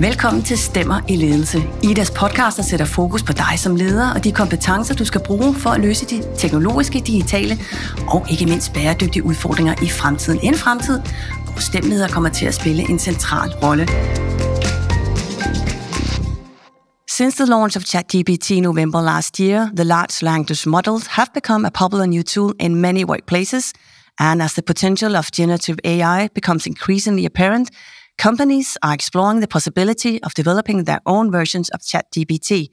Velkommen til Stemmer i Ledelse. Idas podcast, der sætter fokus på dig som leder og de kompetencer, du skal bruge for at løse de teknologiske, digitale og ikke mindst bæredygtige udfordringer i fremtiden. En fremtid, hvor stemmeleder kommer til at spille en central rolle. Since the launch of ChatGPT in November last year, the large language models have become a popular new tool in many workplaces. And as the potential of generative AI becomes increasingly apparent, companies are exploring the possibility of developing their own versions of ChatGPT.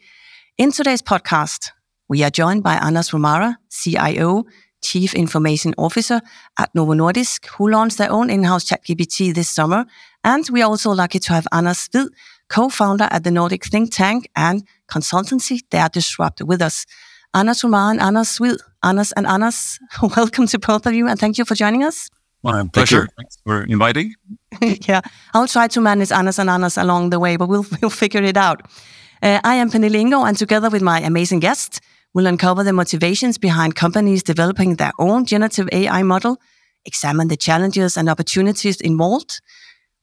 In today's podcast, we are joined by Anders Romare, CIO, Chief Information Officer at Novo Nordisk, who launched their own in-house ChatGPT this summer. And we are also lucky to have Anders Hvid, co-founder at the Nordic think tank and consultancy DareDisrupt with us. Anders Romare and Anders Hvid. Anders and Anders, welcome to both of you and thank you for joining us. My pleasure. Thanks for inviting. yeah, I'll try to manage Anders and Anders along the way, but we'll, we'll figure it out. Uh, I am Pernille Ingo, and together with my amazing guest, we'll uncover the motivations behind companies developing their own generative AI model, examine the challenges and opportunities involved.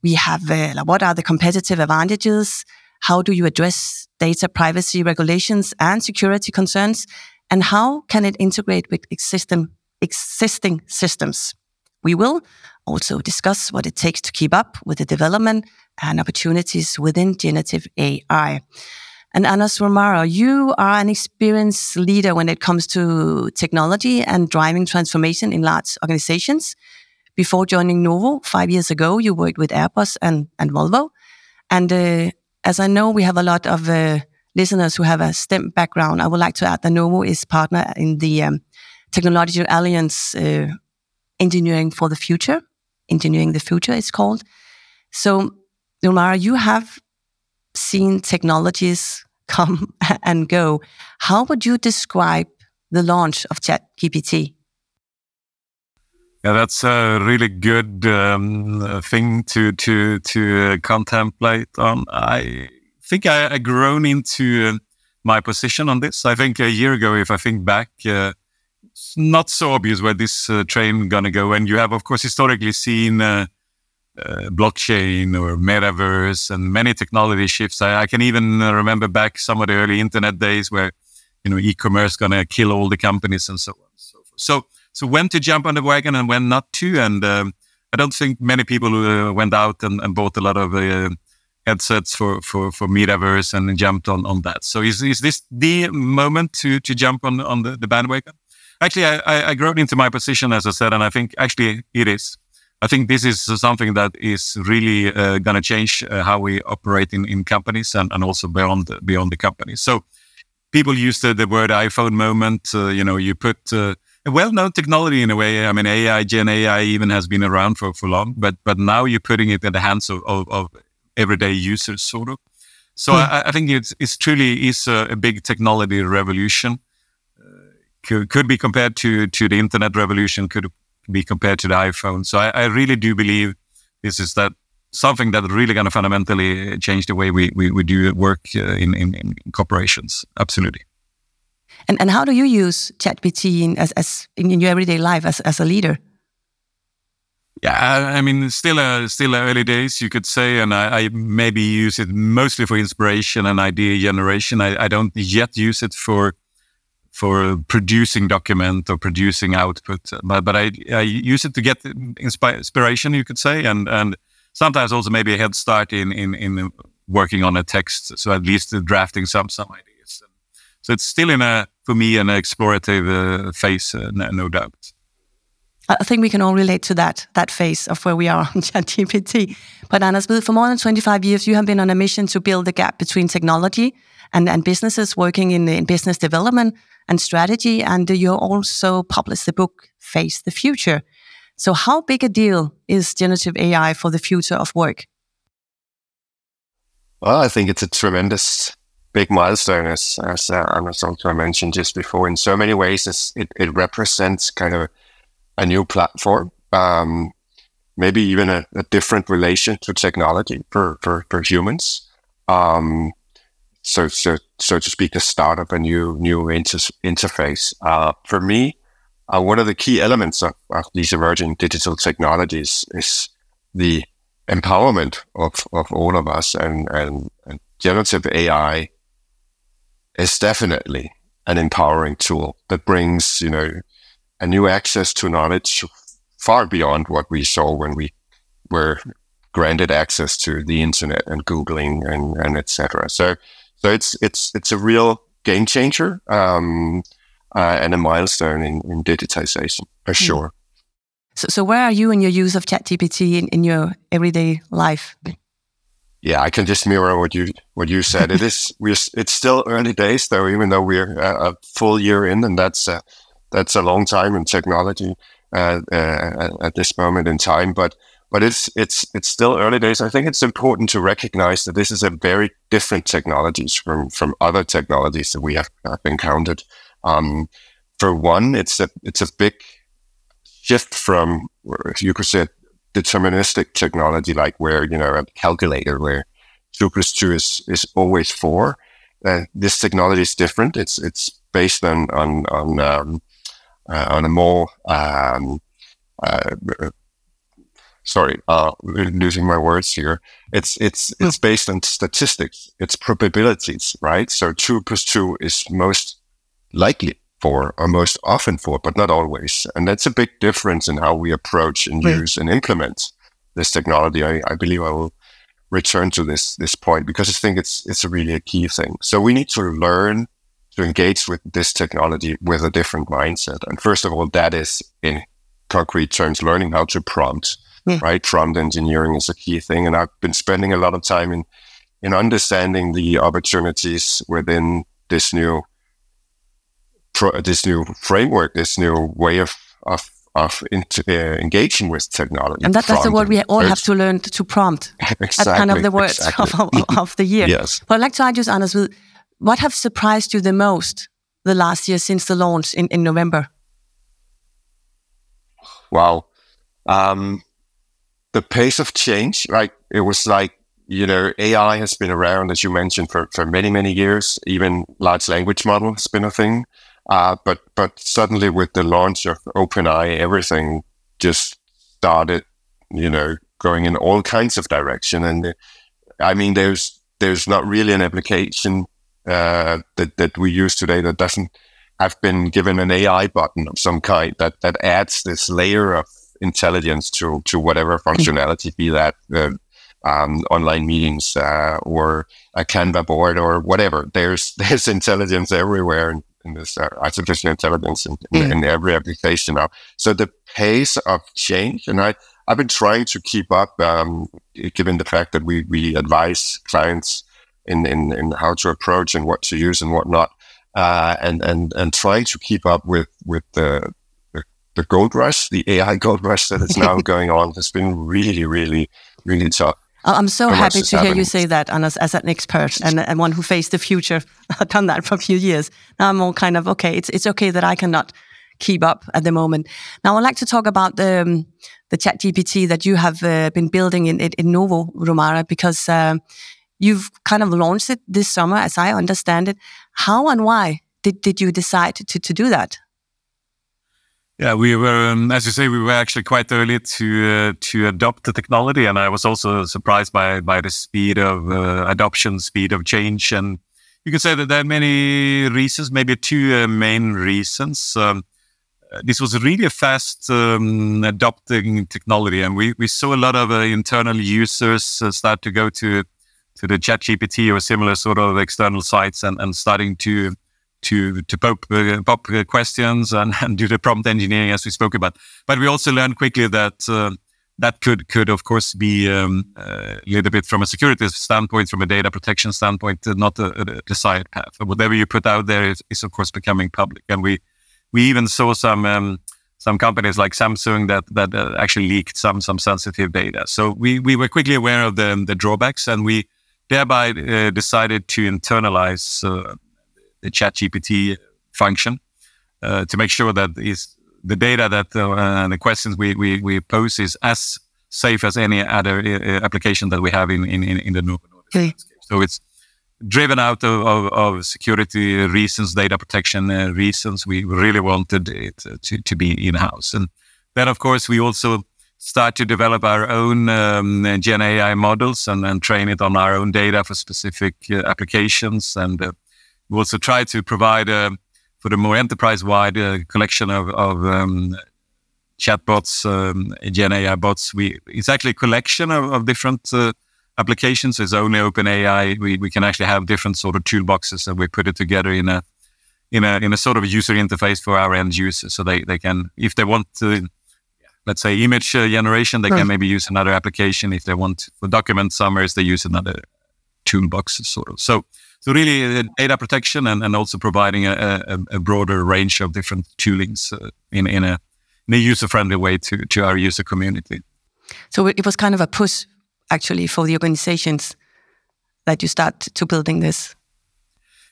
We have uh, what are the competitive advantages? How do you address data privacy regulations and security concerns? And how can it integrate with existing, existing systems? We will also discuss what it takes to keep up with the development and opportunities within generative AI. And Anders Romare, you are an experienced leader when it comes to technology and driving transformation in large organizations. Before joining Novo five years ago, you worked with Airbus and, and Volvo. And uh, as I know, we have a lot of uh, listeners who have a STEM background. I would like to add that Novo is partner in the um, Technology Alliance uh, Engineering for the Future. Engineering the Future is called. So, Romare, you have seen technologies come and go. How would you describe the launch of ChatGPT? Yeah, that's a really good um, thing to to to uh, contemplate on. I think I, I grown into uh, my position on this. I think a year ago, if I think back, uh, it's not so obvious where this uh, train gonna go. And you have, of course, historically seen uh, uh, blockchain or metaverse and many technology shifts. I, I can even remember back some of the early internet days where you know e-commerce gonna kill all the companies and so on. And So so so when to jump on the wagon and when not to. And um, I don't think many people uh, went out and, and, bought a lot of uh, headsets for, for, for metaverse and jumped on, on that. So is, is this the moment to, to jump on, on the, the bandwagon? Actually, I, I, I grown into my position, as I said, and I think actually it is. I think this is something that is really uh, going to change uh, how we operate in, in companies and, and also beyond beyond the company. So people use the, the word iPhone moment. Uh, you know, you put uh, a well-known technology in a way. I mean, AI, Gen AI, even has been around for, for long, but but now you're putting it in the hands of, of, of everyday users, sort of. So hmm. I, I, think it's it's truly is a, a big technology revolution. Could, could be compared to to the internet revolution. Could be compared to the iPhone. So I, I really do believe this is that something that really going to fundamentally change the way we, we, we do work uh, in, in, in corporations. Absolutely. And and how do you use ChatGPT in, as, as in your everyday life as, as a leader? Yeah, I mean, still uh, still early days, you could say, and I, I, maybe use it mostly for inspiration and idea generation. I, I, don't yet use it for for producing document or producing output, but but I, I use it to get inspiration, you could say, and and sometimes also maybe a head start in in in working on a text, so at least drafting some some ideas. So it's still in a, for me, an explorative uh, phase, uh, no, no, doubt. I think we can all relate to that that phase of where we are on ChatGPT. But Anders, for more than 25 years, you have been on a mission to build the gap between technology and, and businesses working in, in business development and strategy. And you also published the book Face the Future. So, how big a deal is generative AI for the future of work? Well, I think it's a tremendous big milestone, as as uh, also mentioned just before. In so many ways, it it represents kind of a new platform, um, maybe even a, a, different relation to technology for for, for humans. Um, so so so to speak, the start of a new new inter- interface. Uh, for me, uh, one of the key elements of, of these emerging digital technologies is the empowerment of, of all of us and, and, and generative AI is definitely an empowering tool that brings, you know, a new access to knowledge far beyond what we saw when we were granted access to the internet and Googling and, and etc. So, so it's, it's, it's a real game changer, um, uh, and a milestone in, in digitization for hmm. sure. So, so where are you in your use of ChatGPT in, in your everyday life? Yeah, I can just mirror what you what you said. it is we're it's still early days though, even though we're a, a full year in, and that's a, that's a long time in technology uh, uh, at this moment in time. But but it's it's it's still early days. I think it's important to recognize that this is a very different technologies from from other technologies that we have, have encountered. Um, for one, it's a it's a big shift from, you could say, deterministic technology, like where, you know, a calculator where two plus two is, is always four. Uh, this technology is different. It's, it's based on, on, on, um, uh, on a more, um, uh, sorry, uh, losing my words here. It's, it's, hmm. it's based on statistics. It's probabilities, right? So two plus two is most likely for, or most often for, but not always. And that's a big difference in how we approach and right. use and implement this technology. I, I believe I will return to this this point because I think it's it's a really a key thing. So we need to learn to engage with this technology with a different mindset. And first of all, that is in concrete terms, learning how to prompt. Yeah. Right, prompt engineering is a key thing, and I've been spending a lot of time in in understanding the opportunities within this new pro- this new framework, this new way of of of uh, engaging with technology. And that, that's the word we all have to learn to, prompt. exactly. That's kind of the words exactly. of, of, the year. yes. But I'd like to ask you, Anders, what have surprised you the most the last year since the launch in, in November? Wow. Um, the pace of change, right? It was like, you know, AI has been around, as you mentioned, for, for many, many years. Even large language model has been a thing. Uh, but but suddenly with the launch of OpenAI, everything just started, you know, going in all kinds of direction. And I mean, there's there's not really an application uh, that that we use today that doesn't have been given an AI button of some kind that that adds this layer of intelligence to to whatever functionality, be that uh, um, online meetings uh, or a Canva board or whatever. There's there's intelligence everywhere, and in this uh, artificial intelligence in, in, mm. in, every application now. So the pace of change, and I, I've been trying to keep up, um, given the fact that we, we advise clients in, in, in how to approach and what to use and what not, uh, and, and, and trying to keep up with, with the, the, the gold rush, the AI gold rush that is now going on has been really, really, really tough. I'm so happy to hear you say that, Anders, as an expert and, and one who faced the future. I've done that for a few years. Now I'm all kind of okay. It's it's okay that I cannot keep up at the moment. Now I'd like to talk about the um, the Chat GPT that you have uh, been building in in, in Novo Romare because uh, you've kind of launched it this summer, as I understand it. How and why did did you decide to to do that? Yeah, we were, um, as you say, we were actually quite early to uh, to adopt the technology, and I was also surprised by by the speed of uh, adoption, speed of change, and you can say that there are many reasons, maybe two uh, main reasons. Um, uh, this was really a fast um, adopting technology, and we, we saw a lot of uh, internal users uh, start to go to to the ChatGPT or similar sort of external sites and, and starting to to to pop, uh, pop questions and, and, do the prompt engineering as we spoke about. But we also learned quickly that uh, that could could of course be um, a little bit from a security standpoint, from a data protection standpoint, uh, not a, desired path. Whatever you put out there is, is, of course becoming public, and we we even saw some. Um, some companies like Samsung that that uh, actually leaked some some sensitive data. So we we were quickly aware of the the drawbacks, and we thereby uh, decided to internalize the ChatGPT function uh, to make sure that is the data that uh, the questions we, we, we pose is as safe as any other uh, application that we have in, in, in the Novo okay. So it's driven out of, of, of, security reasons, data protection uh, reasons. We really wanted it to, to be in house. And then, of course, we also start to develop our own um, Gen AI models and, and train it on our own data for specific uh, applications. And uh, we also try to provide uh, for the more enterprise-wide uh, collection of, of um, chatbots, um, Gen AI bots. We it's actually a collection of, of different uh, applications. It's only OpenAI. We we can actually have different sort of toolboxes, and we put it together in a in a in a sort of user interface for our end users, so they they can if they want to. Let's say image uh, generation, they can maybe use another application. If they want for document summaries, they use another toolbox, sort of. So, so really, uh, data protection and, and also providing a, a, a broader range of different toolings uh, in in a in a user friendly way to, to our user community. So it was kind of a push actually for the organizations that you start to building this.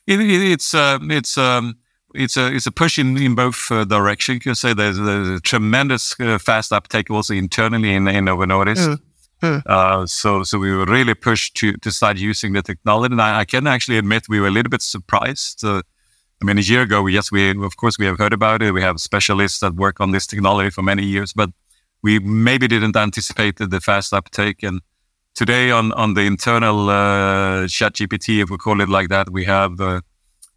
It, it, it's uh, it's um, it's a it's a push in, in both uh, directions. You can say there's, there's a tremendous uh, fast uptake also internally in in Novo Nordisk. Mm. Mm. Uh, so so we were really pushed to to start using the technology, and I, I can actually admit we were a little bit surprised uh, I mean, a year ago, yes, we of course we have heard about it. We have specialists that work on this technology for many years, but we maybe didn't anticipate the fast uptake. And today, on on the internal uh, Chat GPT, if we call it like that, we have uh,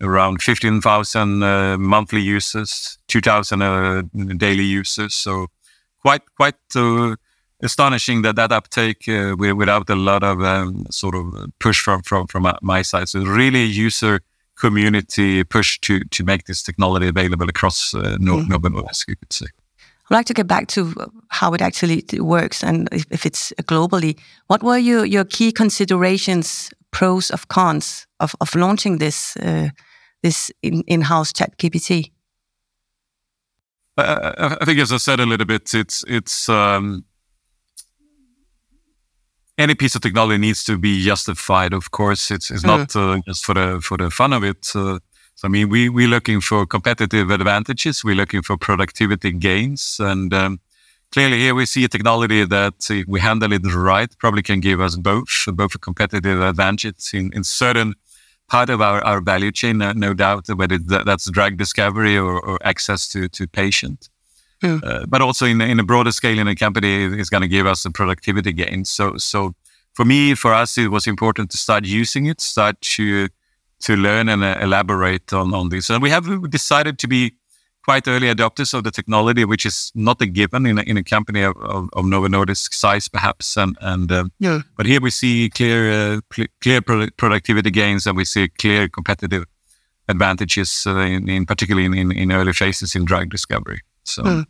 around fifteen thousand uh, monthly users, two thousand uh, daily users. So quite quite uh, astonishing that that uptake uh, without a lot of um, sort of push from from from my side. So really user community push to to make this technology available across uh, mm. Novo Nordisk, you could say. I'd like to get back to how it actually works and if, if it's globally. What were your, your key considerations, pros of cons of, of launching this uh, this in, in-house chat GPT? Uh, I think, as I said a little bit, it's it's um, any piece of technology needs to be justified. Of course, it's it's mm. not uh, just for the for the fun of it. Uh, so I mean, we we're looking for competitive advantages. We're looking for productivity gains, and um, clearly here we see a technology that if we handle it right, probably can give us both both a competitive advantage in in certain part of our, our value chain, no doubt, whether that's drug discovery or, or access to to patient. Hmm. Uh, but also in, in a broader scale in a company, it's going to give us a productivity gain. So, so for me, for us, it was important to start using it, start to to learn and uh, elaborate on, on this. And we have decided to be quite early adopters of the technology, which is not a given in a, in a company of, of, of Novo Nordisk size, perhaps. And, and um, yeah. but here we see clear uh, clear productivity gains, and we see clear competitive advantages, uh, in, in particularly in, in, in early phases in drug discovery. So. Hmm.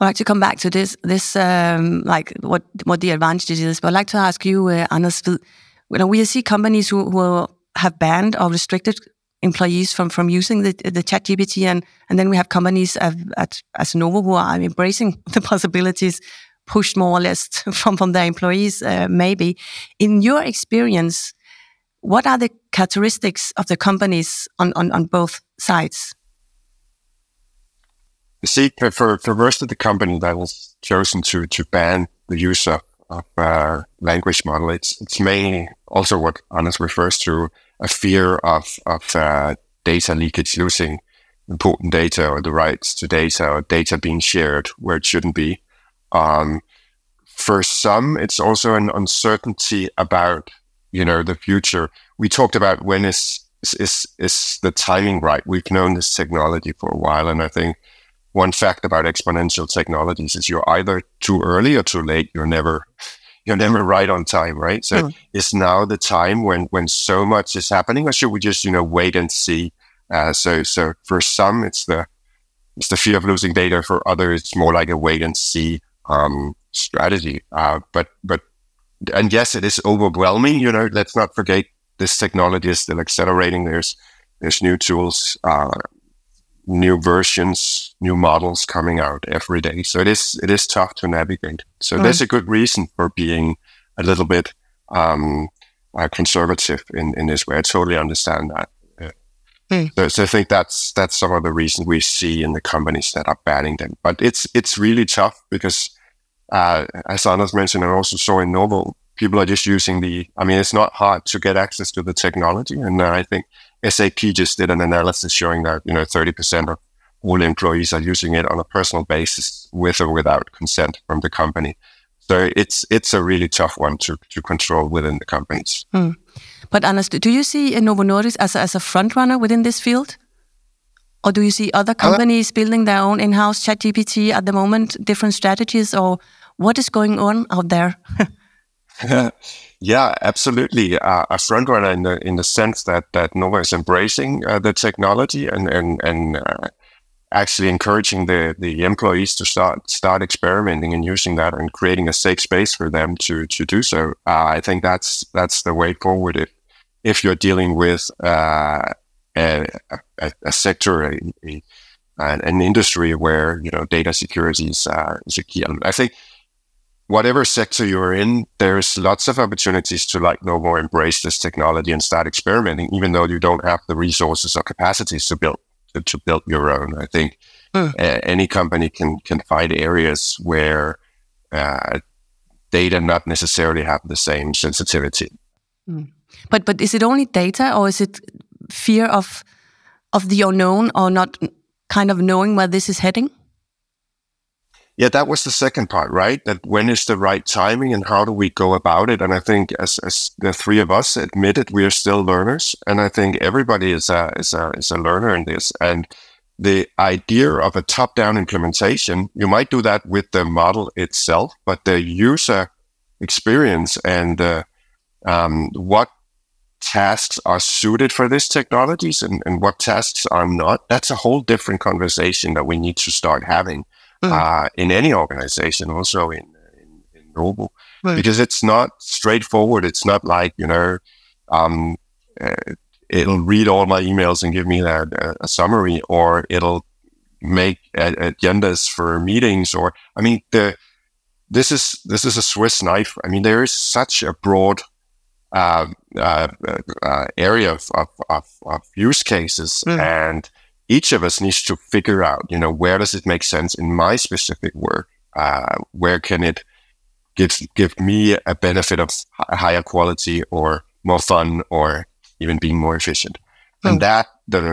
I'd like to come back to this, this um, like what what the advantages is. But I'd like to ask you, uh, Anders, you know, we see companies who, who have banned or restricted employees from from using the the chat GPT and and then we have companies at, at, as Novo who are embracing the possibilities pushed more or less from from their employees uh, maybe. In your experience what are the characteristics of the companies on on, on both sides? See, for, for most of the company that was chosen to, to ban the use of, of uh, language model, it's, it's mainly also what Anders refers to a fear of, of uh, data leakage, losing important data or the rights to data or data being shared where it shouldn't be. Um, for some, it's also an uncertainty about, you know, the future. We talked about when is, is, is the timing right? We've known this technology for a while. And I think one fact about exponential technologies is you're either too early or too late. You're never you're never right on time, right? So mm. is now the time when when so much is happening, or should we just you know wait and see? Uh, so so for some, it's the it's the fear of losing data. For others, it's more like a wait and see um, strategy. Uh, but but and yes, it is overwhelming. You know, let's not forget this technology is still accelerating. There's there's new tools uh, new versions, new models coming out every day. So it is it is tough to navigate. So mm. there's a good reason for being a little bit um, uh, conservative in, in this way. I totally understand that. Mm. So, so, I think that's that's some of the reasons we see in the companies that are banning them. But it's it's really tough because, uh, as Anders mentioned, I also saw in Novo, people are just using the. I mean, it's not hard to get access to the technology, and I think SAP just did an analysis showing that you know 30% of all employees are using it on a personal basis with or without consent from the company. So it's it's a really tough one to, to control within the companies. Mm. But Anders, do you see Novo Nordisk as a, as a front runner within this field? Or do you see other companies uh, building their own in-house chat GPT at the moment, different strategies, or what is going on out there? yeah, absolutely. Uh, a front runner in the in the sense that that Novo is embracing uh, the technology and and and uh, actually encouraging the the employees to start start experimenting and using that and creating a safe space for them to to do so. Uh, I think that's that's the way forward if if you're dealing with uh, a, a, a, sector, a, a, an industry where you know data security is uh, is a key element. I think whatever sector you're in, there's lots of opportunities to like Novo embrace this technology and start experimenting, even though you don't have the resources or capacities to build to, to build your own. I think mm. uh, any company can can find areas where uh, data not necessarily have the same sensitivity. Mm. But but is it only data, or is it fear of of the unknown, or not kind of knowing where this is heading? Yeah, that was the second part, right? That when is the right timing and how do we go about it? And I think as, as the three of us admitted, we are still learners. And I think everybody is a, is a, is a learner in this. And the idea of a top down implementation, you might do that with the model itself, but the user experience and uh, um, what tasks are suited for these technologies and, and what tasks are not, that's a whole different conversation that we need to start having mm. uh, in any organization, also in, in, in Novo, right. because it's not straightforward. It's not like, you know, um, uh, it'll read all my emails and give me a, a summary, or it'll make agendas for meetings, or I mean, the this is this is a Swiss knife. I mean, there is such a broad uh, uh, uh, area of, of, of, of, use cases, mm. and each of us needs to figure out, you know, where does it make sense in my specific work? Uh, where can it give give me a benefit of higher quality or more fun or even being more efficient? And oh. that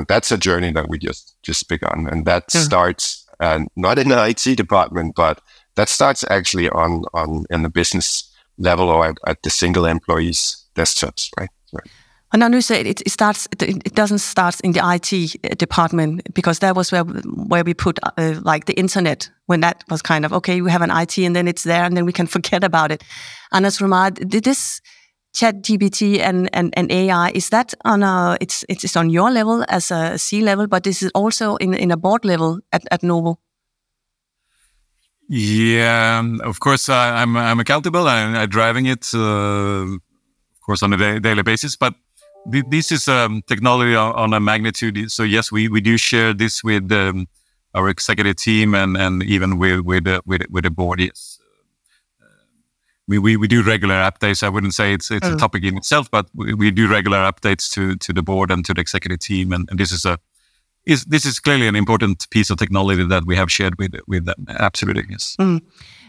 that's a journey that we just just begun, and that yeah. starts uh, not in the IT department, but that starts actually on on in the business level or at, at the single employees desktops, right? right. And I you say it, it starts. It doesn't start in the IT department because that was where where we put uh, like the internet when that was kind of okay. We have an IT and then it's there and then we can forget about it. Anders Romare, did this chat GPT and, and, and AI, is that on a, it's, it's on your level as a C level, but this is also in, in a board level at, at Novo? Yeah, of course, I, am I'm, I'm accountable. I'm, I'm driving it, uh, of course, on a da daily basis. But this is um, technology on, on, a magnitude. So yes, we, we do share this with um, our executive team and, and even with with uh, with, with the board. Yes, uh, we, we we do regular updates. I wouldn't say it's it's a topic in itself, but we, we do regular updates to to the board and to the executive team. And, and this is a is this is clearly an important piece of technology that we have shared with with them. Absolutely, yes. Mm.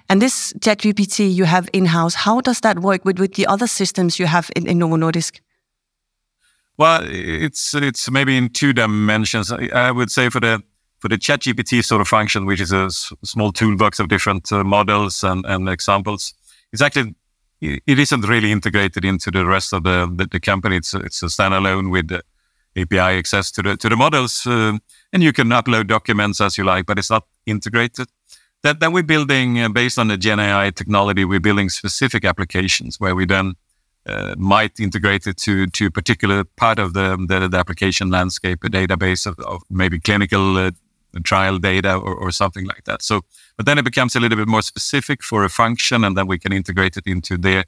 And this ChatGPT you have in house, how does that work with, with the other systems you have in, in Novo Nordisk? Well, it's it's maybe in two dimensions. I would say for the for the ChatGPT sort of function, which is a small toolbox of different uh, models and, and examples, it's actually it isn't really integrated into the rest of the the, the company. It's it's a standalone with API access to the to the models, uh, and you can upload documents as you like, but it's not integrated. That then we're building uh, based on the Gen AI technology. We're building specific applications where we then uh, might integrate it to to a particular part of the the, the application landscape, a database of, of maybe clinical uh, trial data or, or something like that. So, but then it becomes a little bit more specific for a function, and then we can integrate it into the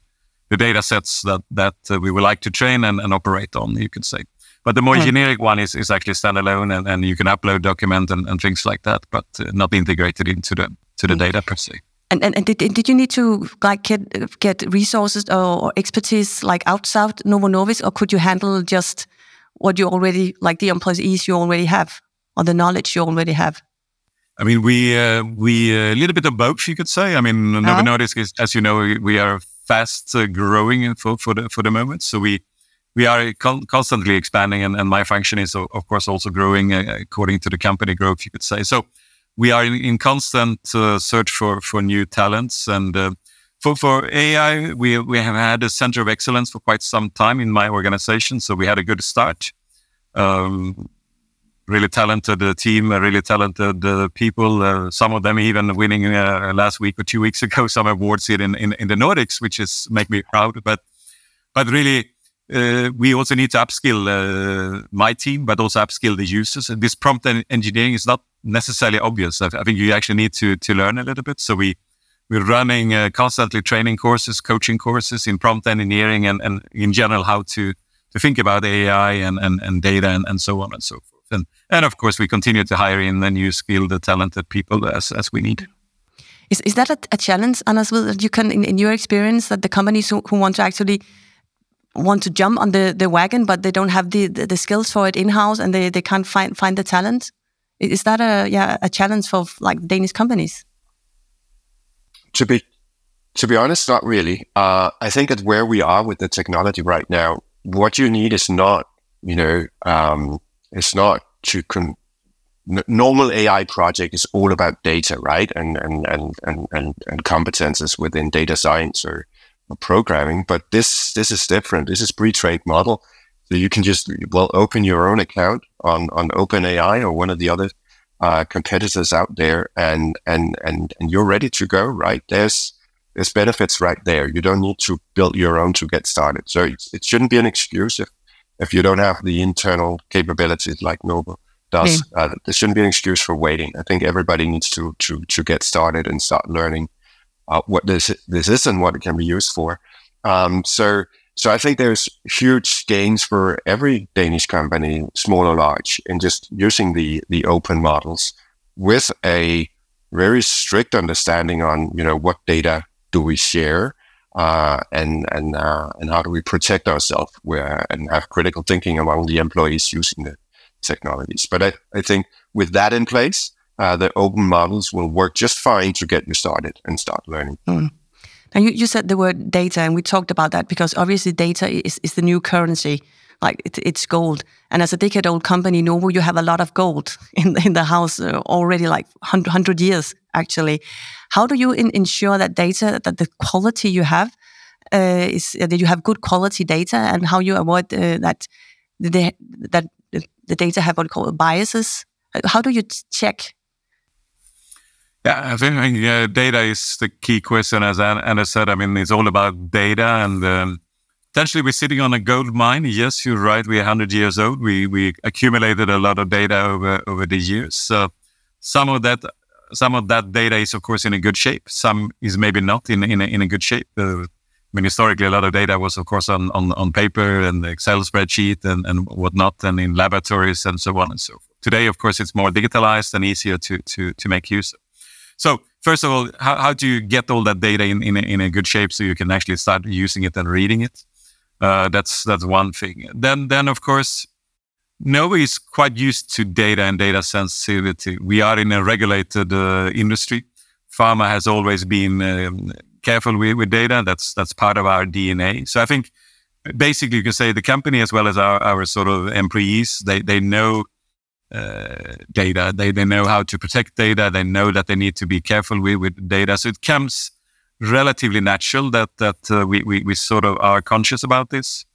the data sets that that uh, we would like to train and, and operate on. You could say. But the more mm. generic one is, is actually standalone and, and you can upload document and, and things like that, but uh, not integrated into the to the mm. data per se. And, and, and did, did you need to like get get resources or, or expertise like outside Novo Nordisk, or could you handle just what you already like the employees you already have or the knowledge you already have? I mean, we uh, we uh, a little bit of both, you could say. I mean, Novo uh-huh. Nordisk is, as you know, we are fast uh, growing for for the for the moment. So we we are con- constantly expanding, and, and, my function is, of course, also growing uh, according to the company growth, you could say. So we are in, in constant uh, search for for new talents, and uh, for for AI, we we have had a center of excellence for quite some time in my organization. So we had a good start. Um, really talented uh, team, uh, really talented uh, people. Some of them even winning last week or two weeks ago some awards here in, in, in the Nordics, which is make me proud. But but really, we also need to upskill my team, but also upskill the users. And this prompt engineering is not necessarily obvious. I, think you actually need to to learn a little bit. So we we're running uh, constantly training courses, coaching courses in prompt engineering, and, and in general how to to think about AI and, and, and data and, and so on and so forth. And, and of course, we continue to hire in the new skilled, talented people as, as we need. Is, is that a, a challenge, Anders, that you can, in, in your experience, that the companies who, who want to actually want to jump on the, the wagon, but they don't have the, the, the skills for it in-house and they, they can't find, find the talent? Is that a, yeah, a challenge for like Danish companies? To be to be honest, not really. Uh, I think at where we are with the technology right now, what you need is not, you know, um, it's not to con- normal AI project is all about data, right? And and and and and, and competences within data science or, or, programming. But this this is different. This is pre-trained model, so you can just well open your own account on on OpenAI or one of the other uh, competitors out there, and and and and you're ready to go, right? There's there's benefits right there. You don't need to build your own to get started. So it shouldn't be an excuse if if you don't have the internal capabilities like Novo does, yeah. uh, there shouldn't be an excuse for waiting. I think everybody needs to to to get started and start learning uh, what this this is and what it can be used for. Um, so so I think there's huge gains for every Danish company, small or large, in just using the the open models with a very strict understanding on you know what data do we share uh, and and uh, and how do we protect ourselves where and have critical thinking among the employees using the technologies. But I, I think with that in place, uh, the open models will work just fine to get you started and start learning. Mm. Now you, you said the word data, and we talked about that because obviously data is, is the new currency. Like it, it's gold, and as a decade-old company, Novo, you have a lot of gold in in the house uh, already, like hundred years actually. How do you in, ensure that data, that the quality you have uh, is uh, that you have good quality data, and how you avoid uh, that the, that the data have what we call biases? How do you check? Yeah, I think uh, data is the key question. As Anna said, I mean, it's all about data, and um, essentially we're sitting on a gold mine. Yes, you're right. We're 100 years old. We we accumulated a lot of data over over the years. So some of that some of that data is, of course, in a good shape. Some is maybe not in in a, in a good shape. Uh, I mean, historically, a lot of data was, of course, on on, on paper and Excel spreadsheet and, and whatnot, and in laboratories and so on and so forth. Today, of course, it's more digitalized and easier to to to make use of. So, first of all, how, how do you get all that data in in a, in a good shape so you can actually start using it and reading it? Uh, that's that's one thing. Then then of course Novo is quite used to data and data sensitivity. We are in a regulated uh, industry. Pharma has always been um, careful with, with, data. That's that's part of our DNA. So I think basically you can say the company as well as our, our sort of employees, they they know uh, data. They they know how to protect data. They know that they need to be careful with, with data. So it comes relatively natural that that uh, we, we we sort of are conscious about this.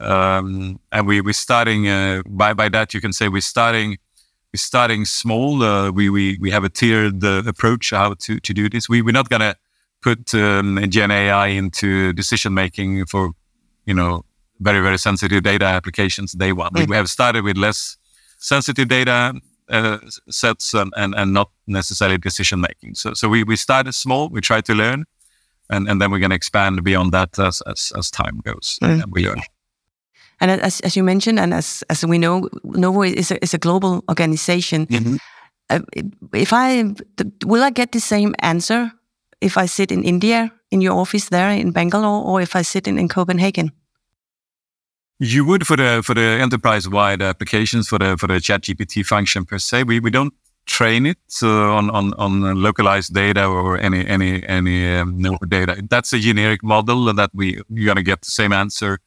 Um, and we we're starting uh, by by that you can say we're starting we're starting small. Uh, we we we have a tiered uh, approach how to to do this. We we're not gonna put um, Gen AI into decision making for you know very very sensitive data applications day one. Mm. We have started with less sensitive data uh, sets and, and and not necessarily decision making. So so we we started small. We try to learn. And, and then we're going to expand beyond that as, as, as time goes mm. and we learn. And as, as you mentioned, and as, as we know, Novo is a, is a global organization. Mm-hmm. Uh, if I will I get the same answer if I sit in India in your office there in Bangalore, or if I sit in, in Copenhagen? You would for the for the enterprise wide applications for the for the Chat GPT function per se. We we don't train it uh, on on on localized data or any any any um, data. That's a generic model that we you're gonna get the same answer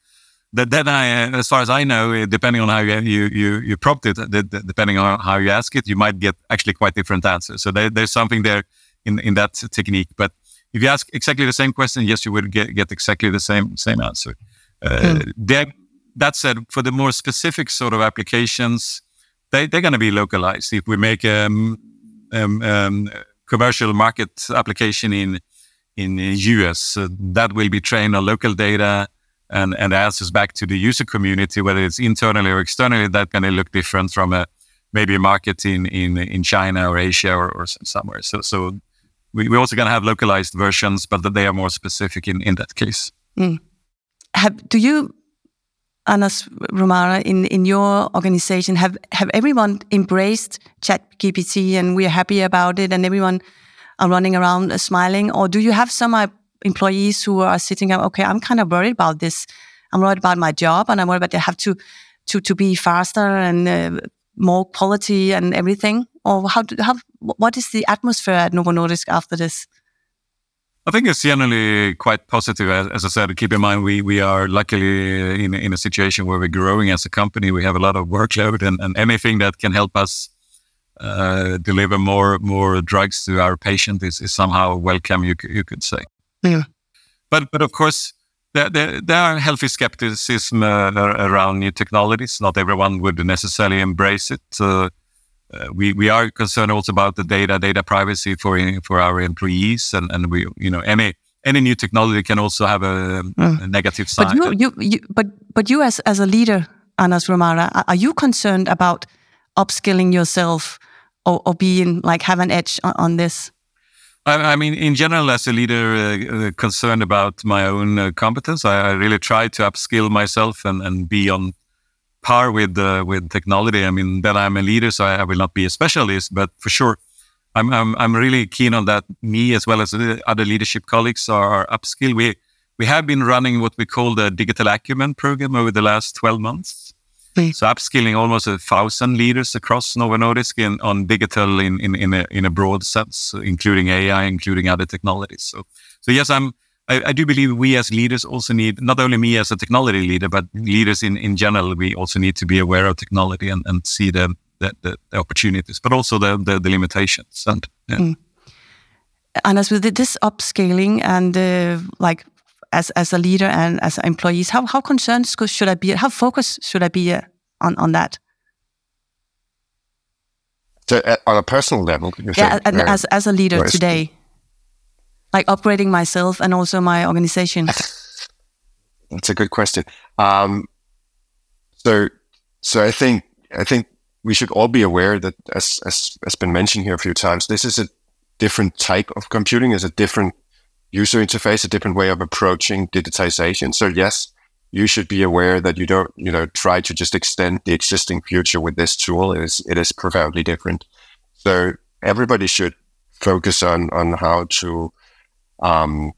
that then I, as far as I know, depending on how you you you, you prompt it, depending on how you ask it, you might get actually quite different answers. So there, there's something there in in that technique. But if you ask exactly the same question, yes, you would get, get exactly the same same answer. Uh, mm. That said, for the more specific sort of applications, they, they're going to be localized. If we make a um, um, um, commercial market application in in the US, uh, that will be trained on local data and, and answers back to the user community, whether it's internally or externally, that going to look different from a maybe a market in, in, in China or Asia or, or somewhere. So, so we, we're also going to have localized versions, but that they are more specific in, in that case. Mm. Have, do you, Anders Romare, in, in your organization, have, have everyone embraced ChatGPT and we're happy about it and everyone are running around uh, smiling? Or do you have some uh, employees who are sitting up, okay, I'm kind of worried about this. I'm worried about my job and I'm worried about they have to, to, to be faster and uh, more quality and everything? Or how, do, how, what is the atmosphere at Novo Nordisk after this? I think it's generally quite positive. As, I said, keep in mind we we are luckily in in a situation where we're growing as a company. We have a lot of workload, and, and anything that can help us uh, deliver more more drugs to our patient is, is somehow welcome. You you could say. Yeah. But but of course, there, there, there are healthy skepticism uh, around new technologies. Not everyone would necessarily embrace it. Uh, uh, we we are concerned also about the data data privacy for for our employees, and, and we you know any any new technology can also have a, mm. a negative side. But you, you, you but but you as as a leader, Anders Romare, are you concerned about upskilling yourself or, or being like have an edge on, on this? I, I, mean, in general, as a leader uh, uh, concerned about my own uh, competence, I, I, really try to upskill myself and, and be on par with uh, with technology. I mean, that I'm a leader, so I, I, will not be a specialist, but for sure, I'm, I'm I'm really keen on that. Me as well as other leadership colleagues are upskill. We we have been running what we call the digital acumen program over the last 12 months. So upskilling almost a thousand leaders across Novo Nordisk in, on digital in, in, in, a, in a broad sense, including AI, including other technologies. So, so yes, I'm, I, I, do believe we as leaders also need, not only me as a technology leader, but leaders in, in general, we also need to be aware of technology and, and see the, the, the, the opportunities, but also the, the, the limitations. And, yeah. Mm. And as with this upscaling and uh, like as as a leader and as employees, how how concerned should I be? How focused should I be uh, on on that? So, uh, on a personal level, yeah, and as as a leader today, like upgrading myself and also my organization. That's a good question. Um, so, so I think I think we should all be aware that, as as has been mentioned here a few times, this is a different type of computing. Is a different user interface, a different way of approaching digitization. So yes, you should be aware that you don't, you know, try to just extend the existing future with this tool. It is, it is profoundly different. So everybody should focus on, on how to, um,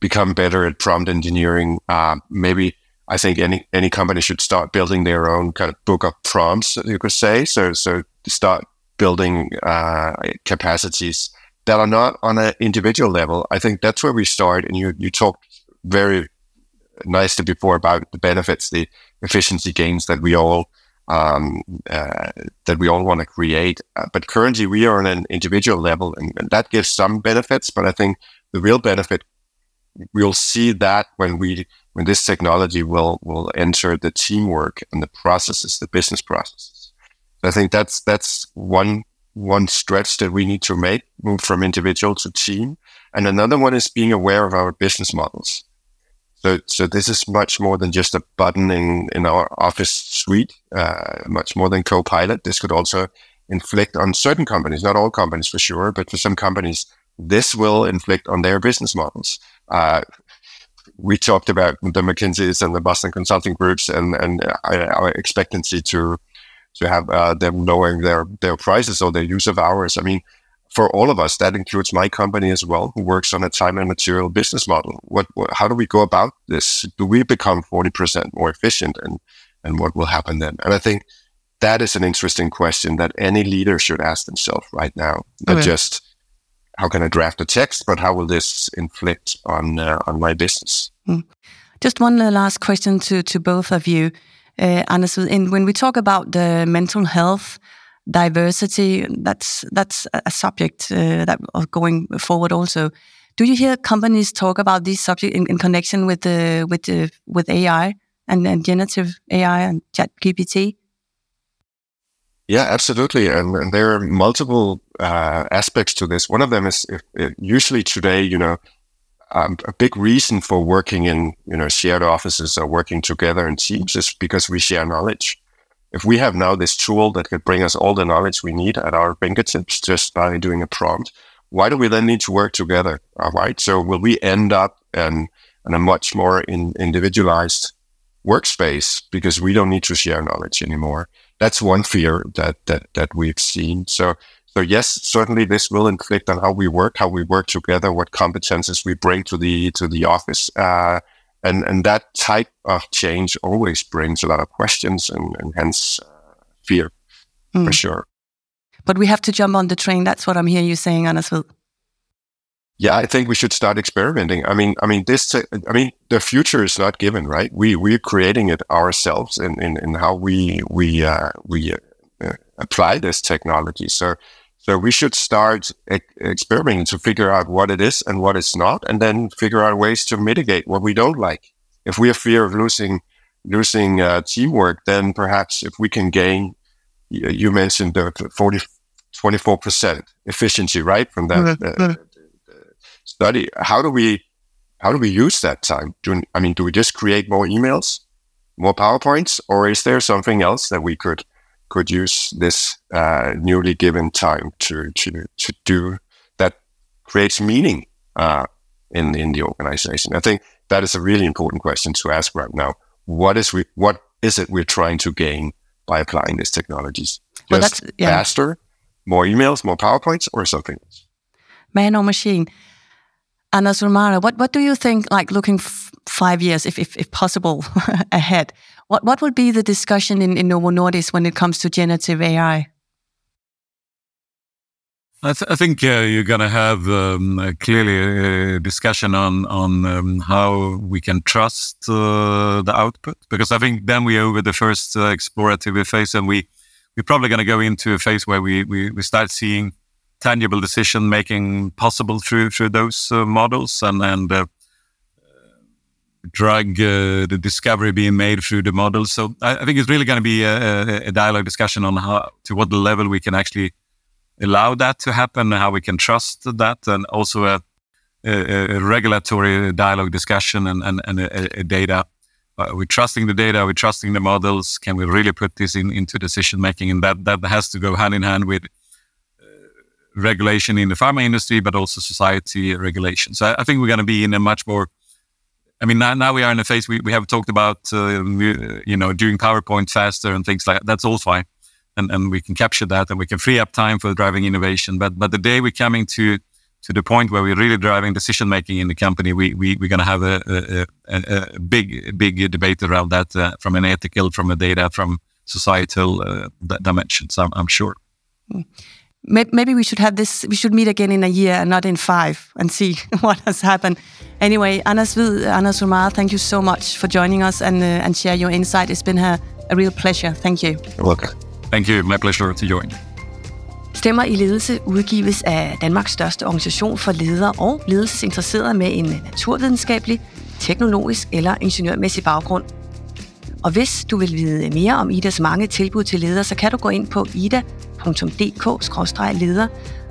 become better at prompt engineering. Uh, maybe I think any, any company should start building their own kind of book of prompts, you could say. So, so start building, uh, capacities that are not on an individual level. I think that's where we start. And you, you talked very nicely before about the benefits, the efficiency gains that we all um, uh, that we all want to create. Uh, but currently, we are on an individual level, and, and, that gives some benefits. But I think the real benefit we'll see that when we when this technology will will enter the teamwork and the processes, the business processes. I think that's that's one one stretch that we need to make, move from individual to team. And another one is being aware of our business models. So, so this is much more than just a button in, in our office suite, uh, much more than Copilot. This could also inflict on certain companies, not all companies for sure, but for some companies, this will inflict on their business models. Uh, we talked about the McKinsey's and the Boston Consulting Groups and, and uh, our expectancy to to have uh, them lowering their their prices or their use of hours. I mean, for all of us, that includes my company as well, who works on a time and material business model. What, what how do we go about this? Do we become forty percent more efficient, and and what will happen then? And I think that is an interesting question that any leader should ask themselves right now. Not okay. just how can I draft a text, but how will this inflict on uh, on my business? Mm Just one last question to, to both of you. Uh, in, when we talk about the mental health, diversity, that's that's a subject uh, that going forward also. Do you hear companies talk about these subjects in, in connection with the with the with AI and, and generative AI and Chat GPT? Yeah, absolutely. And, and there are multiple uh, aspects to this. One of them is if, if usually today, you know, um, a big reason for working in, you know, shared offices or working together in teams is because we share knowledge. If we have now this tool that could bring us all the knowledge we need at our fingertips just by doing a prompt, why do we then need to work together? All right. So will we end up in, in a much more in, individualized workspace because we don't need to share knowledge anymore? That's one fear that, that, that we've seen. So, so yes, certainly this will inflict on how we work, how we work together, what competences we bring to the, to the office. Uh, and, and that type of change always brings a lot of questions and, and hence uh, fear mm. for sure. But we have to jump on the train. That's what I'm hearing you saying, Anders. Yeah, I think we should start experimenting. I mean, I mean, this. I mean, the future is not given, right? We we're creating it ourselves in in, in how we we uh, we uh, apply this technology. So so we should start e- experimenting to figure out what it is and what it's not, and then figure out ways to mitigate what we don't like. If we have fear of losing losing uh, teamwork, then perhaps if we can gain you mentioned the 40, 24% efficiency, right? From that mm-hmm. Study. How do we, how do we use that time? Do, I mean, do we just create more emails, more PowerPoints, or is there something else that we could, could use this uh, newly given time to, to, to do that creates meaning uh, in, in the organization? I think that is a really important question to ask right now. What is we, what is it we're trying to gain by applying these technologies. Well, Just that's, yeah. faster, more emails, more PowerPoints, or something else. Man or machine. Anders Romare, what, what do you think, like looking five years, if, if, if possible, ahead, what, what would be the discussion in, in Novo Nordisk when it comes to generative AI? I, th- I think uh, you're going to have um, uh, clearly a discussion on on um, how we can trust uh, the output because I think then we're over the first uh, explorative phase and we we're probably going to go into a phase where we, we, we start seeing tangible decision making possible through through those uh, models and and uh, drug the discovery being made through the models. So I, I think it's really going to be a, a dialogue discussion on how to what level we can actually allow that to happen, how we can trust that, and also a, a, a regulatory dialogue discussion and, and, and a, data. Uh, we're trusting the data, we're trusting the models. Can we really put this in, into decision making? And that, that has to go hand in hand with uh, regulation in the pharma industry, but also society regulation. So I, think we're going to be in a much more I mean, now, now we are in a phase we, we have talked about, uh, you know, doing PowerPoint faster and things like that. That's all fine and, and we can capture that and we can free up time for driving innovation. But but the day we're coming to to the point where we're really driving decision making in the company, we, we we're going to have a, a, a, a, big big debate around that uh, from an ethical, from a data, from societal uh, dimensions. I'm, I'm sure. Hmm. Maybe we should have this. We should meet again in a year and not in five, and see what has happened. Anyway, Anders Hvid, Anders Ulmarer, thank you so much for joining us and uh, and share your insight. It's been a, a real pleasure. Thank you. You're welcome. Thank you. My pleasure to join. Stemmer i ledelse udgives af Danmarks største organisation for ledere og ledelsesinteresserede med en naturvidenskabelig, teknologisk eller ingeniørmæssig baggrund. Og hvis du vil vide mere om Idas mange tilbud til ledere, så kan du gå ind på ida.dk-leder,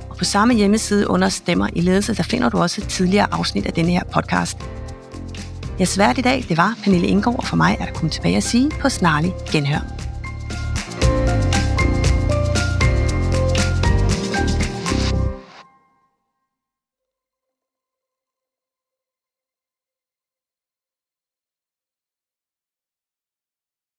og på samme hjemmeside under Stemmer i ledelse, der finder du også et tidligere afsnit af denne her podcast. Jeg svært i dag, det var Pernille Indgaard, og for mig er der kun tilbage at sige på snarlig genhør.